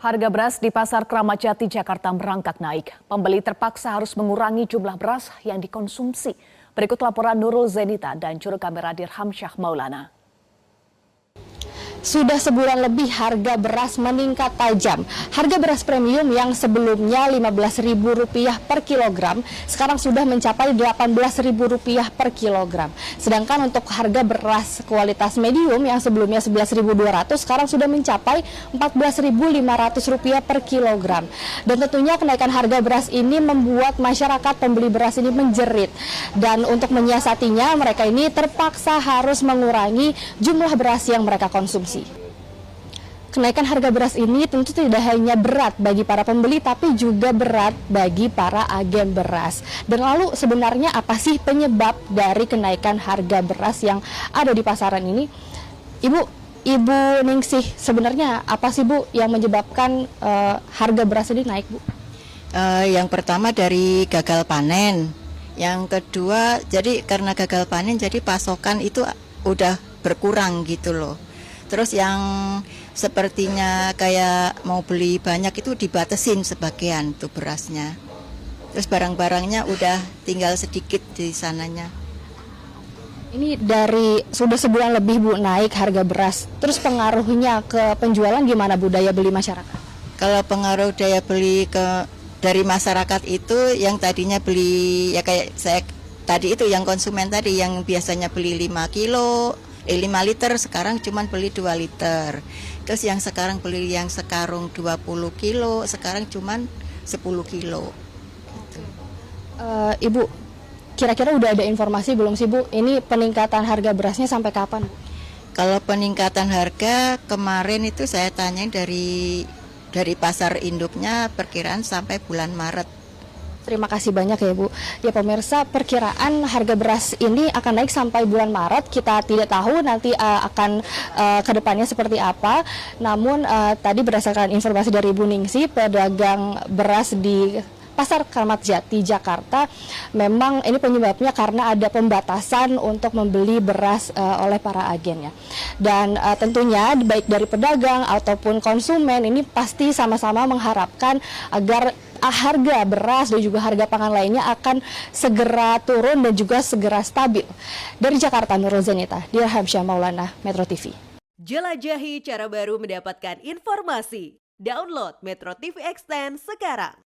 Harga beras di Pasar Keramat Jati, Jakarta merangkak naik. Pembeli terpaksa harus mengurangi jumlah beras yang dikonsumsi. Berikut laporan Nurul Zenita dan juru kamera Dirham Syah Maulana. Sudah sebulan lebih harga beras meningkat tajam. Harga beras premium yang sebelumnya Rp15.000 per kilogram sekarang sudah mencapai Rp18.000 per kilogram. Sedangkan untuk harga beras kualitas medium yang sebelumnya Rp11.200 sekarang sudah mencapai Rp14.500 per kilogram. Dan tentunya kenaikan harga beras ini membuat masyarakat pembeli beras ini menjerit. Dan untuk menyiasatinya mereka ini terpaksa harus mengurangi jumlah beras yang mereka konsumsi. Kenaikan harga beras ini tentu tidak hanya berat bagi para pembeli tapi juga berat bagi para agen beras. Dan lalu sebenarnya apa sih penyebab dari kenaikan harga beras yang ada di pasaran ini? Ibu, Ibu Ningsih, sebenarnya apa sih Bu yang menyebabkan uh, harga beras ini naik Bu? Uh, yang pertama dari gagal panen. Yang kedua, jadi karena gagal panen jadi pasokan itu udah berkurang gitu loh Terus yang sepertinya kayak mau beli banyak itu dibatesin sebagian tuh berasnya. Terus barang-barangnya udah tinggal sedikit di sananya. Ini dari sudah sebulan lebih Bu naik harga beras. Terus pengaruhnya ke penjualan gimana Bu daya beli masyarakat? Kalau pengaruh daya beli ke dari masyarakat itu yang tadinya beli ya kayak saya tadi itu yang konsumen tadi yang biasanya beli 5 kilo eh 5 liter sekarang cuma beli 2 liter. Terus yang sekarang beli yang sekarung 20 kilo sekarang cuma 10 kilo. Gitu. uh, Ibu kira-kira udah ada informasi belum sih Bu? Ini peningkatan harga berasnya sampai kapan? Kalau peningkatan harga kemarin itu saya tanya dari dari pasar induknya perkiraan sampai bulan Maret Terima kasih banyak ya Bu. Ya pemirsa, perkiraan harga beras ini akan naik sampai bulan Maret. Kita tidak tahu nanti uh, akan uh, ke depannya seperti apa. Namun uh, tadi berdasarkan informasi dari Bu Ningsi, pedagang beras di Pasar Keramat Jati Jakarta memang ini penyebabnya karena ada pembatasan untuk membeli beras uh, oleh para agen ya. Dan uh, tentunya baik dari pedagang ataupun konsumen ini pasti sama-sama mengharapkan agar harga beras dan juga harga pangan lainnya akan segera turun dan juga segera stabil. Dari Jakarta, Nurul Zenita, Dirham Syah Maulana, Metro TV. Jelajahi cara baru mendapatkan informasi. Download Metro TV Extend sekarang.